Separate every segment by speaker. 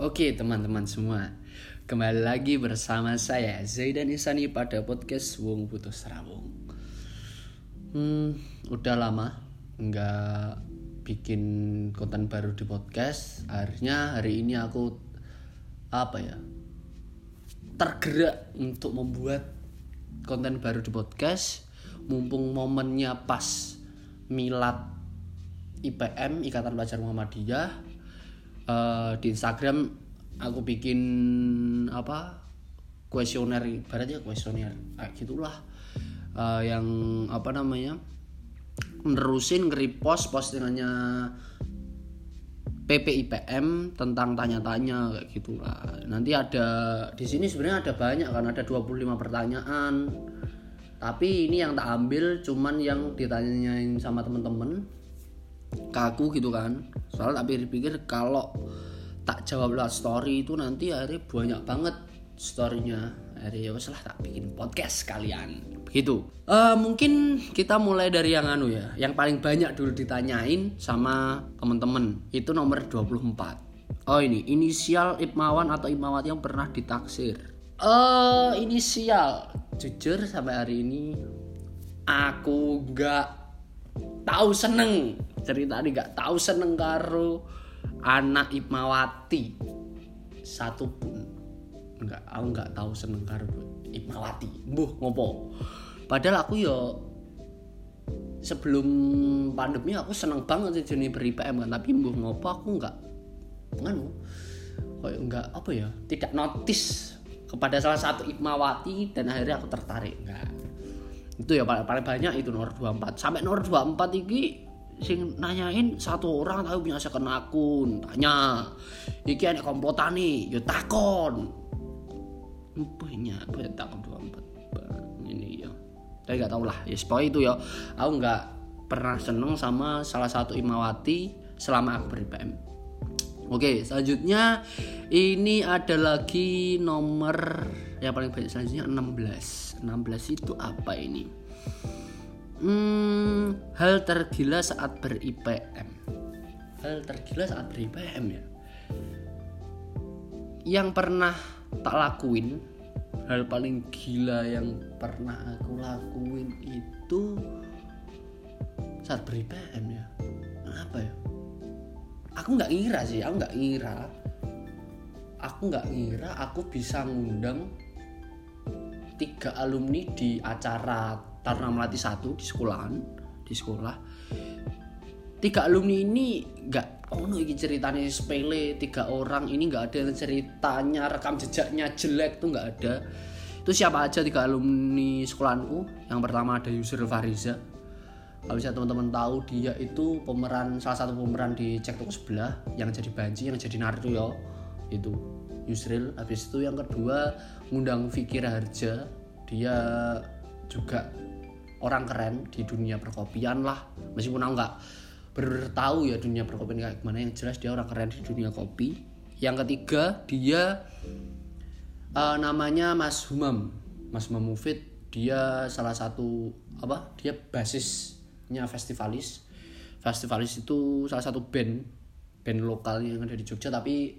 Speaker 1: Oke teman-teman semua. Kembali lagi bersama saya Zaidan Isani pada podcast Wong Putus Rawung. Hmm, udah lama nggak bikin konten baru di podcast. Akhirnya hari ini aku Apa ya Tergerak untuk membuat konten baru di podcast. Mumpung momennya pas Milad IPM Ikatan Pelajar Muhammadiyah uh, di Instagram aku bikin apa kuesioner ibaratnya kuesioner kayak gitulah uh, yang apa namanya nerusin nge-repost postingannya PPIPM tentang tanya-tanya kayak gitulah. Nanti ada di sini sebenarnya ada banyak kan ada 25 pertanyaan. Tapi ini yang tak ambil cuman yang ditanyain sama temen-temen kaku gitu kan. Soalnya tapi pikir kalau tak jawab lewat story itu nanti akhirnya banyak banget storynya. Akhirnya ya lah tak bikin podcast kalian begitu. Uh, mungkin kita mulai dari yang anu ya. Yang paling banyak dulu ditanyain sama temen-temen. Itu nomor 24 oh ini. Inisial Ipmawan atau Ipmawati yang pernah ditaksir. Uh, inisial. Jujur sampai hari ini aku nggak tahu seneng. Cerita ini gak tahu seneng karo anak Ipmawati. Satu pun. Nggak aku nggak tahu seneng karo Ipmawati. Buh ngopo? Padahal aku yo sebelum pandemi aku seneng banget sih jenis beri PM kan. Tapi buh ngopo? Aku nggak nganu kayak nggak apa ya tidak notice kepada salah satu Ipmawati dan akhirnya aku tertarik. Enggak itu ya paling, paling banyak itu nomor 24 sampai nomor 24 ini sing nanyain satu orang tahu punya second akun tanya iki ada kompotan nih? Yo takon. Banyak banyak takon 24 ini ya. Tapi nggak tahu lah ya pokoknya itu ya. Aku nggak pernah seneng sama salah satu imawati selama aku beri PM Oke, selanjutnya ini ada lagi nomor yang paling banyak selanjutnya 16. 16 itu apa ini? Hmm, hal tergila saat ber-IPM. Hal tergila saat ber-IPM ya. Yang pernah tak lakuin, hal paling gila yang pernah aku lakuin itu saat ber-IPM ya. Apa ya? Aku nggak ngira sih, aku nggak ngira. Aku nggak ngira aku bisa ngundang tiga alumni di acara Taruna Melati satu di sekolahan di sekolah. Tiga alumni ini nggak oh no ini ceritanya sepele tiga orang ini nggak ada ceritanya rekam jejaknya jelek tuh nggak ada. Itu siapa aja tiga alumni sekolahanku? Yang pertama ada Yusril Fariza. Kalau bisa teman-teman tahu dia itu pemeran salah satu pemeran di cek toko sebelah yang jadi Banji yang jadi Naruto ya itu Yusril. Habis itu yang kedua ngundang Fikir Harja dia juga orang keren di dunia perkopian lah. Meskipun aku nggak bertahu ya dunia perkopian kayak gimana yang jelas dia orang keren di dunia kopi. Yang ketiga dia uh, namanya Mas Humam. Mas Humam Mufid dia salah satu apa dia basisnya festivalis. Festivalis itu salah satu band band lokal yang ada di Jogja tapi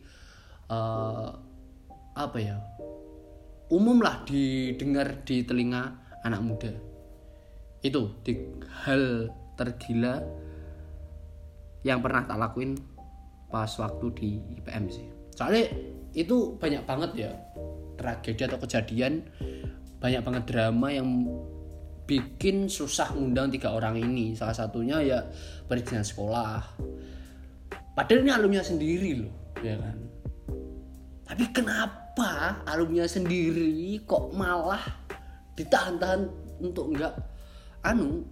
Speaker 1: uh, apa ya umum lah didengar di telinga anak muda. Itu di hal tergila yang pernah tak lakuin pas waktu di IPM sih. Soalnya itu banyak banget ya tragedi atau kejadian banyak banget drama yang bikin susah ngundang tiga orang ini. Salah satunya ya perizinan sekolah. Padahal ini alumni sendiri loh ya kan? Tapi kenapa alumni sendiri kok malah ditahan-tahan untuk enggak anu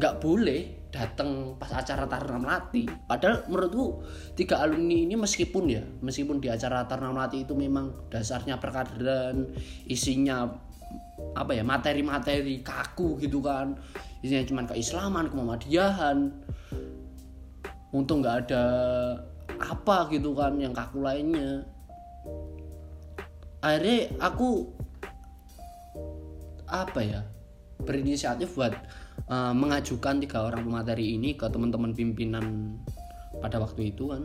Speaker 1: nggak boleh datang pas acara Taruna Melati. Padahal menurutku tiga alumni ini meskipun ya, meskipun di acara Taruna Melati itu memang dasarnya perkaderan, isinya apa ya materi-materi kaku gitu kan, isinya cuma keislaman, kemuhamadiyahan. Untung nggak ada apa gitu kan yang kaku lainnya. Akhirnya aku apa ya berinisiatif buat uh, mengajukan tiga orang pemateri ini ke teman-teman pimpinan pada waktu itu kan.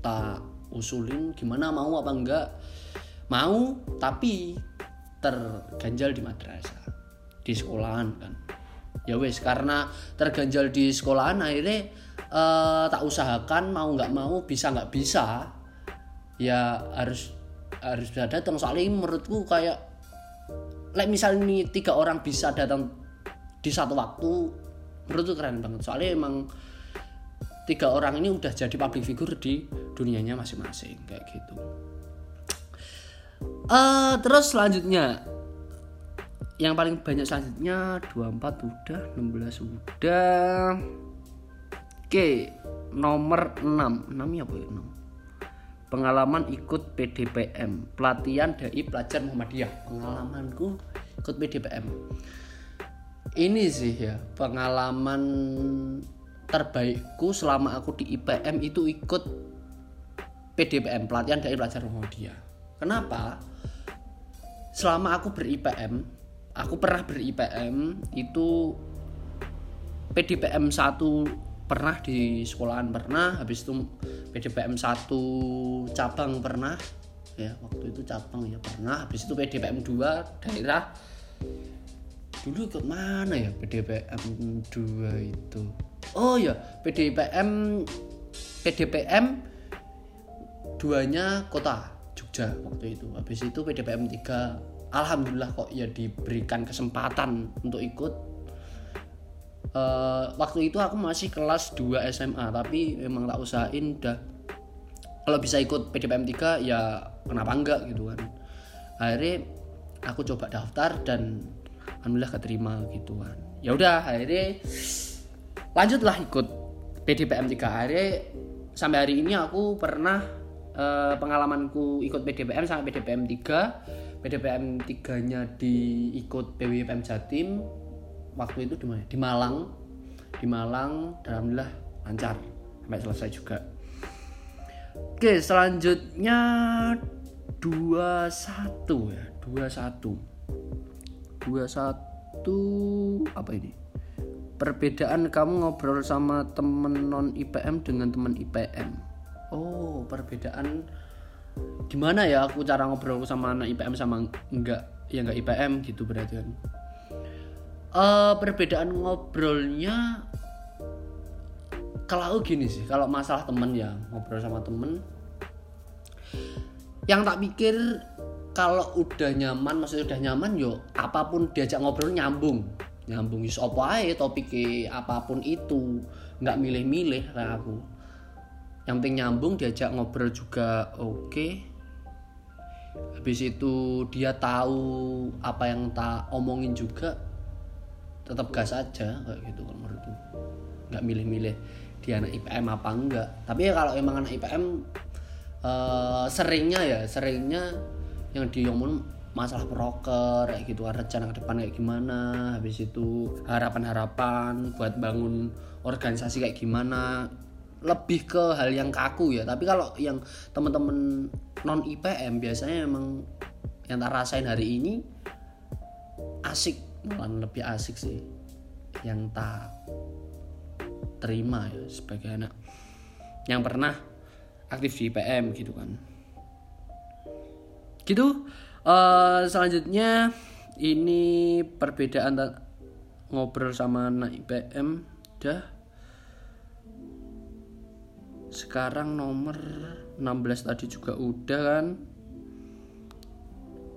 Speaker 1: Tak usulin gimana mau apa enggak. Mau tapi terganjal di madrasah di sekolahan kan. Ya wes karena terganjal di sekolahan akhirnya uh, tak usahakan mau nggak mau bisa nggak bisa ya harus harus bisa datang. Soalnya menurutku kayak like misalnya nih tiga orang bisa datang di satu waktu menurutku keren banget. Soalnya emang tiga orang ini udah jadi public figure di dunianya masing-masing kayak gitu. Uh, terus selanjutnya. Yang paling banyak selanjutnya 24 udah 16 udah. Oke nomor 6 6 ya ya 6 pengalaman ikut PDPM pelatihan dari pelajar Muhammadiyah pengalamanku ikut PDPM ini sih ya pengalaman terbaikku selama aku di IPM itu ikut PDPM pelatihan dari pelajar Muhammadiyah. Kenapa? Selama aku ber-IPM, aku pernah ber-IPM itu PDPM 1 pernah di sekolahan pernah, habis itu PDPM 1 cabang pernah. Ya waktu itu cabang ya pernah, habis itu PDPM 2 daerah. Dulu ikut mana ya PDPM 2 itu? Oh ya PDPM PDPM duanya kota Jogja waktu itu. Habis itu PDPM 3 Alhamdulillah kok ya diberikan kesempatan untuk ikut uh, waktu itu aku masih kelas 2 SMA tapi memang tak usahain dah kalau bisa ikut PDPM 3 ya kenapa enggak gitu kan. Akhirnya aku coba daftar dan alhamdulillah keterima gitu kan. Ya udah akhirnya lanjutlah ikut PDPM 3 akhirnya sampai hari ini aku pernah eh, pengalamanku ikut PDPM sampai PDPM 3 PDPM 3 nya diikut PWPM Jatim waktu itu di mana? Di Malang. Di Malang dan alhamdulillah lancar. Sampai selesai juga. Oke selanjutnya 21 ya 21 21 apa ini? Perbedaan kamu ngobrol sama temen non IPM dengan temen IPM oh perbedaan gimana ya aku cara ngobrol sama anak IPM sama enggak? Ya enggak IPM gitu berarti kan uh, perbedaan ngobrolnya kalau gini sih kalau masalah temen ya ngobrol sama temen. Yang tak pikir kalau udah nyaman maksudnya udah nyaman yo apa pun diajak ngobrol nyambung. Nyambung yus apa aja topik apa pun itu. Nggak milih-milih kayak aku. Yang penting nyambung diajak ngobrol juga oke. Okay. habis itu dia tahu apa yang tak omongin juga tetap gas aja kayak gitu kalau menurutku nggak milih-milih dia anak IPM apa enggak. Tapi ya kalau emang anak IPM uh, eh, seringnya ya seringnya yang diomongin masalah proker kayak gitu rencana ke depan kayak gimana habis itu harapan-harapan buat bangun organisasi kayak gimana. Lebih ke hal yang kaku ya tapi kalau yang temen-temen non IPM biasanya emang yang tak rasain hari ini asik malah lebih asik sih yang tak terima ya sebagai anak yang pernah aktif di IPM gitu kan. Gitu. Uh, selanjutnya ini perbedaan ngobrol sama anak IPM dah. Sekarang nomor 16 tadi juga udah kan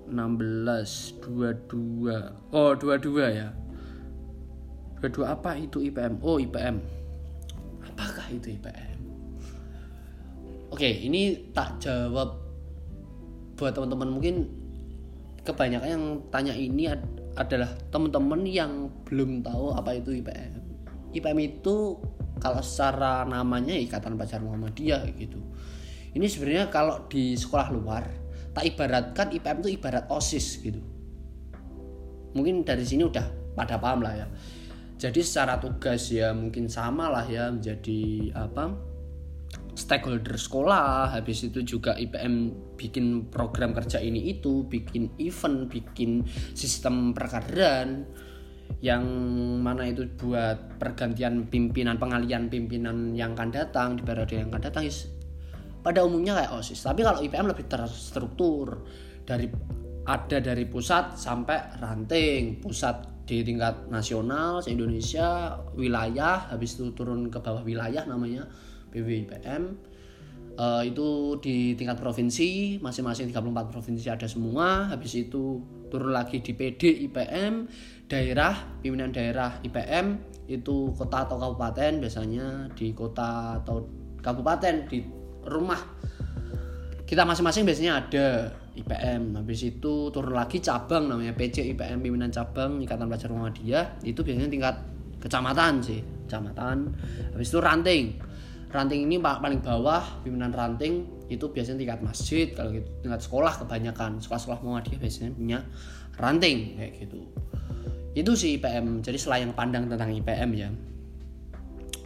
Speaker 1: 16 22 oh 22 ya. 22 apa itu IPM oh IPM apakah itu IPM oke ini tak jawab buat teman-teman. Mungkin kebanyakan yang tanya ini ad adalah teman-teman yang belum tahu apa itu IPM. IPM itu kalau secara namanya Ikatan Pelajar Muhammadiyah gitu. Ini sebenarnya kalau di sekolah luar tak ibaratkan IPM itu ibarat OSIS gitu. Mungkin dari sini udah pada paham lah ya. Jadi secara tugas ya mungkin sama lah ya menjadi apa stakeholder sekolah habis itu juga IPM bikin program kerja ini itu bikin event bikin sistem perkaderan yang mana itu buat pergantian pimpinan pengalian pimpinan yang akan datang di periode yang akan datang pada umumnya kayak osis. Tapi kalau IPM lebih terstruktur. Dari ada dari pusat sampai ranting. Pusat di tingkat nasional se Indonesia wilayah. Habis itu turun ke bawah wilayah namanya BWIPM uh, itu di tingkat provinsi masing-masing 34 provinsi ada semua. Habis itu turun lagi di PD IPM daerah pimpinan daerah IPM itu kota atau kabupaten biasanya di kota atau kabupaten di rumah. Kita masing-masing biasanya ada IPM habis itu turun lagi cabang namanya PC IPM pimpinan cabang Ikatan Pelajar Muhammadiyah itu biasanya tingkat kecamatan sih kecamatan. Habis itu ranting. Ranting ini paling bawah pimpinan ranting itu biasanya tingkat masjid. Kalau gitu tingkat sekolah kebanyakan. Sekolah-sekolah Muhammadiyah biasanya punya ranting kayak gitu. Itu sih IPM jadi selain pandang tentang IPM ya.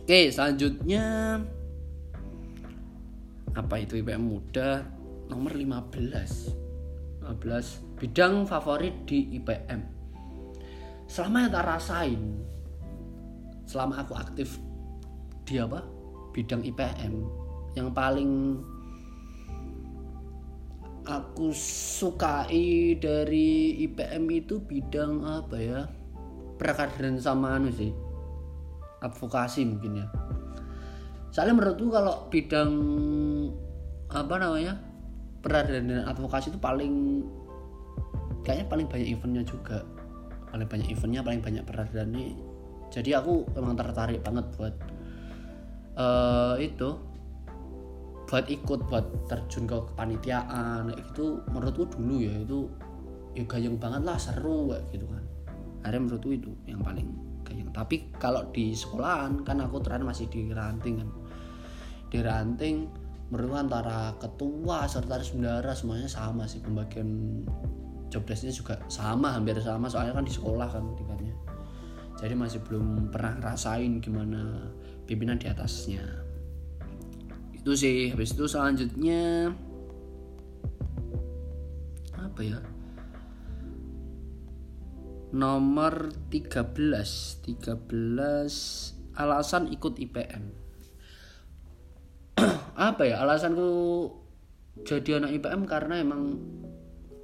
Speaker 1: Oke selanjutnya apa itu IPM muda nomor 15 15 bidang favorit di IPM selama yang tak rasain selama aku aktif di apa? Bidang IPM yang paling aku sukai dari IPM itu bidang apa ya? Perkaderan sama anu sih advokasi mungkin ya soalnya menurutku kalau bidang apa namanya peradilan dan advokasi itu paling kayaknya paling banyak eventnya juga. Paling banyak eventnya paling banyak peradilan nih jadi aku emang tertarik banget buat uh, itu. Buat ikut buat terjun ke kepanitiaan itu menurutku dulu ya itu ya gayung banget lah seru kayak gitu kan. Akhirnya menurutku itu yang paling gayung tapi kalau di sekolahan kan aku terakhir masih di ranting kan. Di ranting menurut antara ketua sekretaris bendara semuanya sama sih. Pembagian job desknya juga sama hampir sama. Soalnya kan di sekolah kan tingkatnya. Jadi masih belum pernah rasain gimana pimpinan di atasnya. Itu sih. Habis itu selanjutnya apa ya nomor 13 13 alasan ikut IPM apa ya alasanku jadi anak IPM karena emang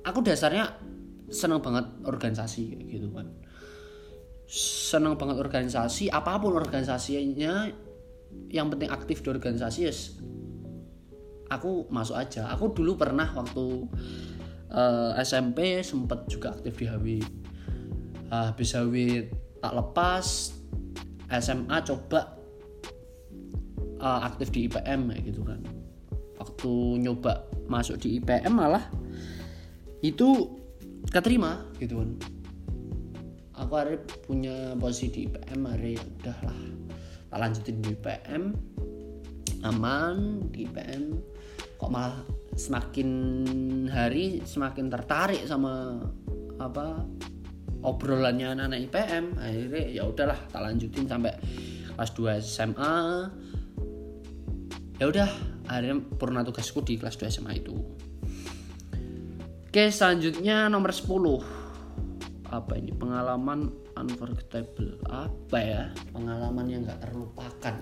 Speaker 1: aku dasarnya senang banget organisasi gitu kan. Senang banget organisasi apa pun organisasinya yang penting aktif di organisasi yes. Aku masuk aja. Aku dulu pernah waktu uh, eh, SMP sempat juga aktif di HW uh, habis HW tak lepas SMA coba uh, aktif di IPM gitu kan. Waktu nyoba masuk di IPM malah itu keterima gitu kan. Aku hari punya posisi di IPM hari ya udahlah. Tak lanjutin di IPM aman di IPM kok malah semakin hari semakin tertarik sama apa obrolannya anak-anak IPM akhirnya ya udahlah tak lanjutin sampai kelas 2 SMA ya udah akhirnya purna tugasku di kelas 2 SMA itu. Oke selanjutnya nomor 10 apa ini? Pengalaman unforgettable. Apa ya? Pengalaman yang nggak terlupakan.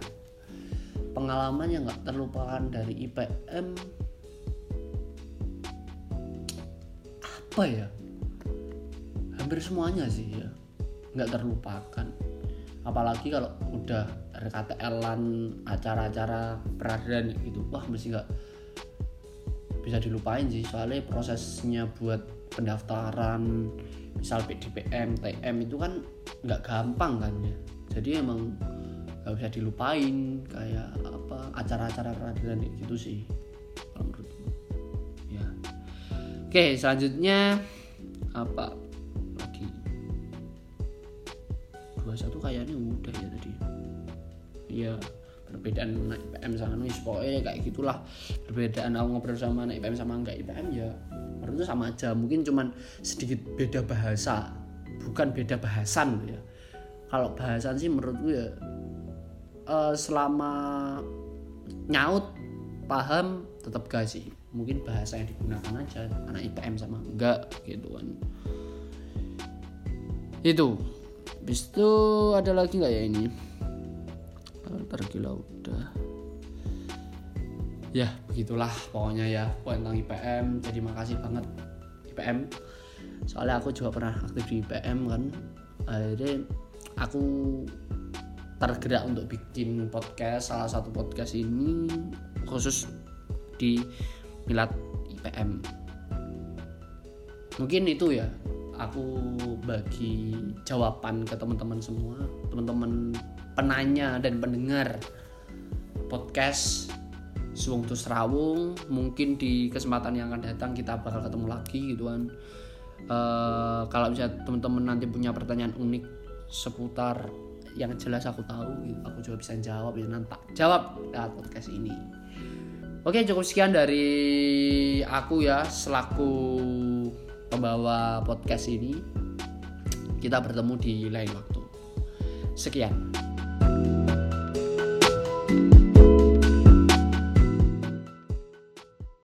Speaker 1: Pengalaman yang nggak terlupakan dari IPM apa ya hampir semuanya sih ya. Nggak terlupakan. Apalagi kalau udah RKTL-an acara-acara peradilan gitu wah mesti nggak bisa dilupain sih. Soalnya prosesnya buat pendaftaran misal PDPM, TM itu kan nggak gampang kan ya. Jadi emang nggak bisa dilupain kayak apa acara-acara peradilan gitu sih kalau menurutku. Ya. Oke selanjutnya apa kayaknya udah ya tadi. Ya perbedaan anak IPM sama nulis pokoknya kayak gitulah. Perbedaan aku ngobrol sama anak IPM sama enggak IPM ya menurut itu sama aja. Mungkin cuman sedikit beda bahasa bukan beda bahasan ya. Kalau bahasan sih menurutku ya uh, selama nyaut paham tetap gak sih. Mungkin bahasa yang digunakan aja anak IPM sama enggak gitu kan. Itu habis itu ada lagi nggak ya ini? Tergila udah. Ya begitulah pokoknya ya. Tentang IPM jadi makasih banget IPM soalnya aku juga pernah aktif di IPM kan. Akhirnya aku tergerak untuk bikin podcast salah satu podcast ini khusus di Milat IPM mungkin itu ya aku bagi jawaban ke teman-teman semua teman-teman penanya dan pendengar podcast Suwung Tus Rawung mungkin di kesempatan yang akan datang kita bakal ketemu lagi gitu kan. Uh, kalau bisa teman-teman nanti punya pertanyaan unik seputar yang jelas aku tahu aku juga bisa jawab ya nanti jawab lewat podcast ini. Oke cukup sekian dari aku ya selaku pembawa podcast ini kita bertemu di lain waktu. Sekian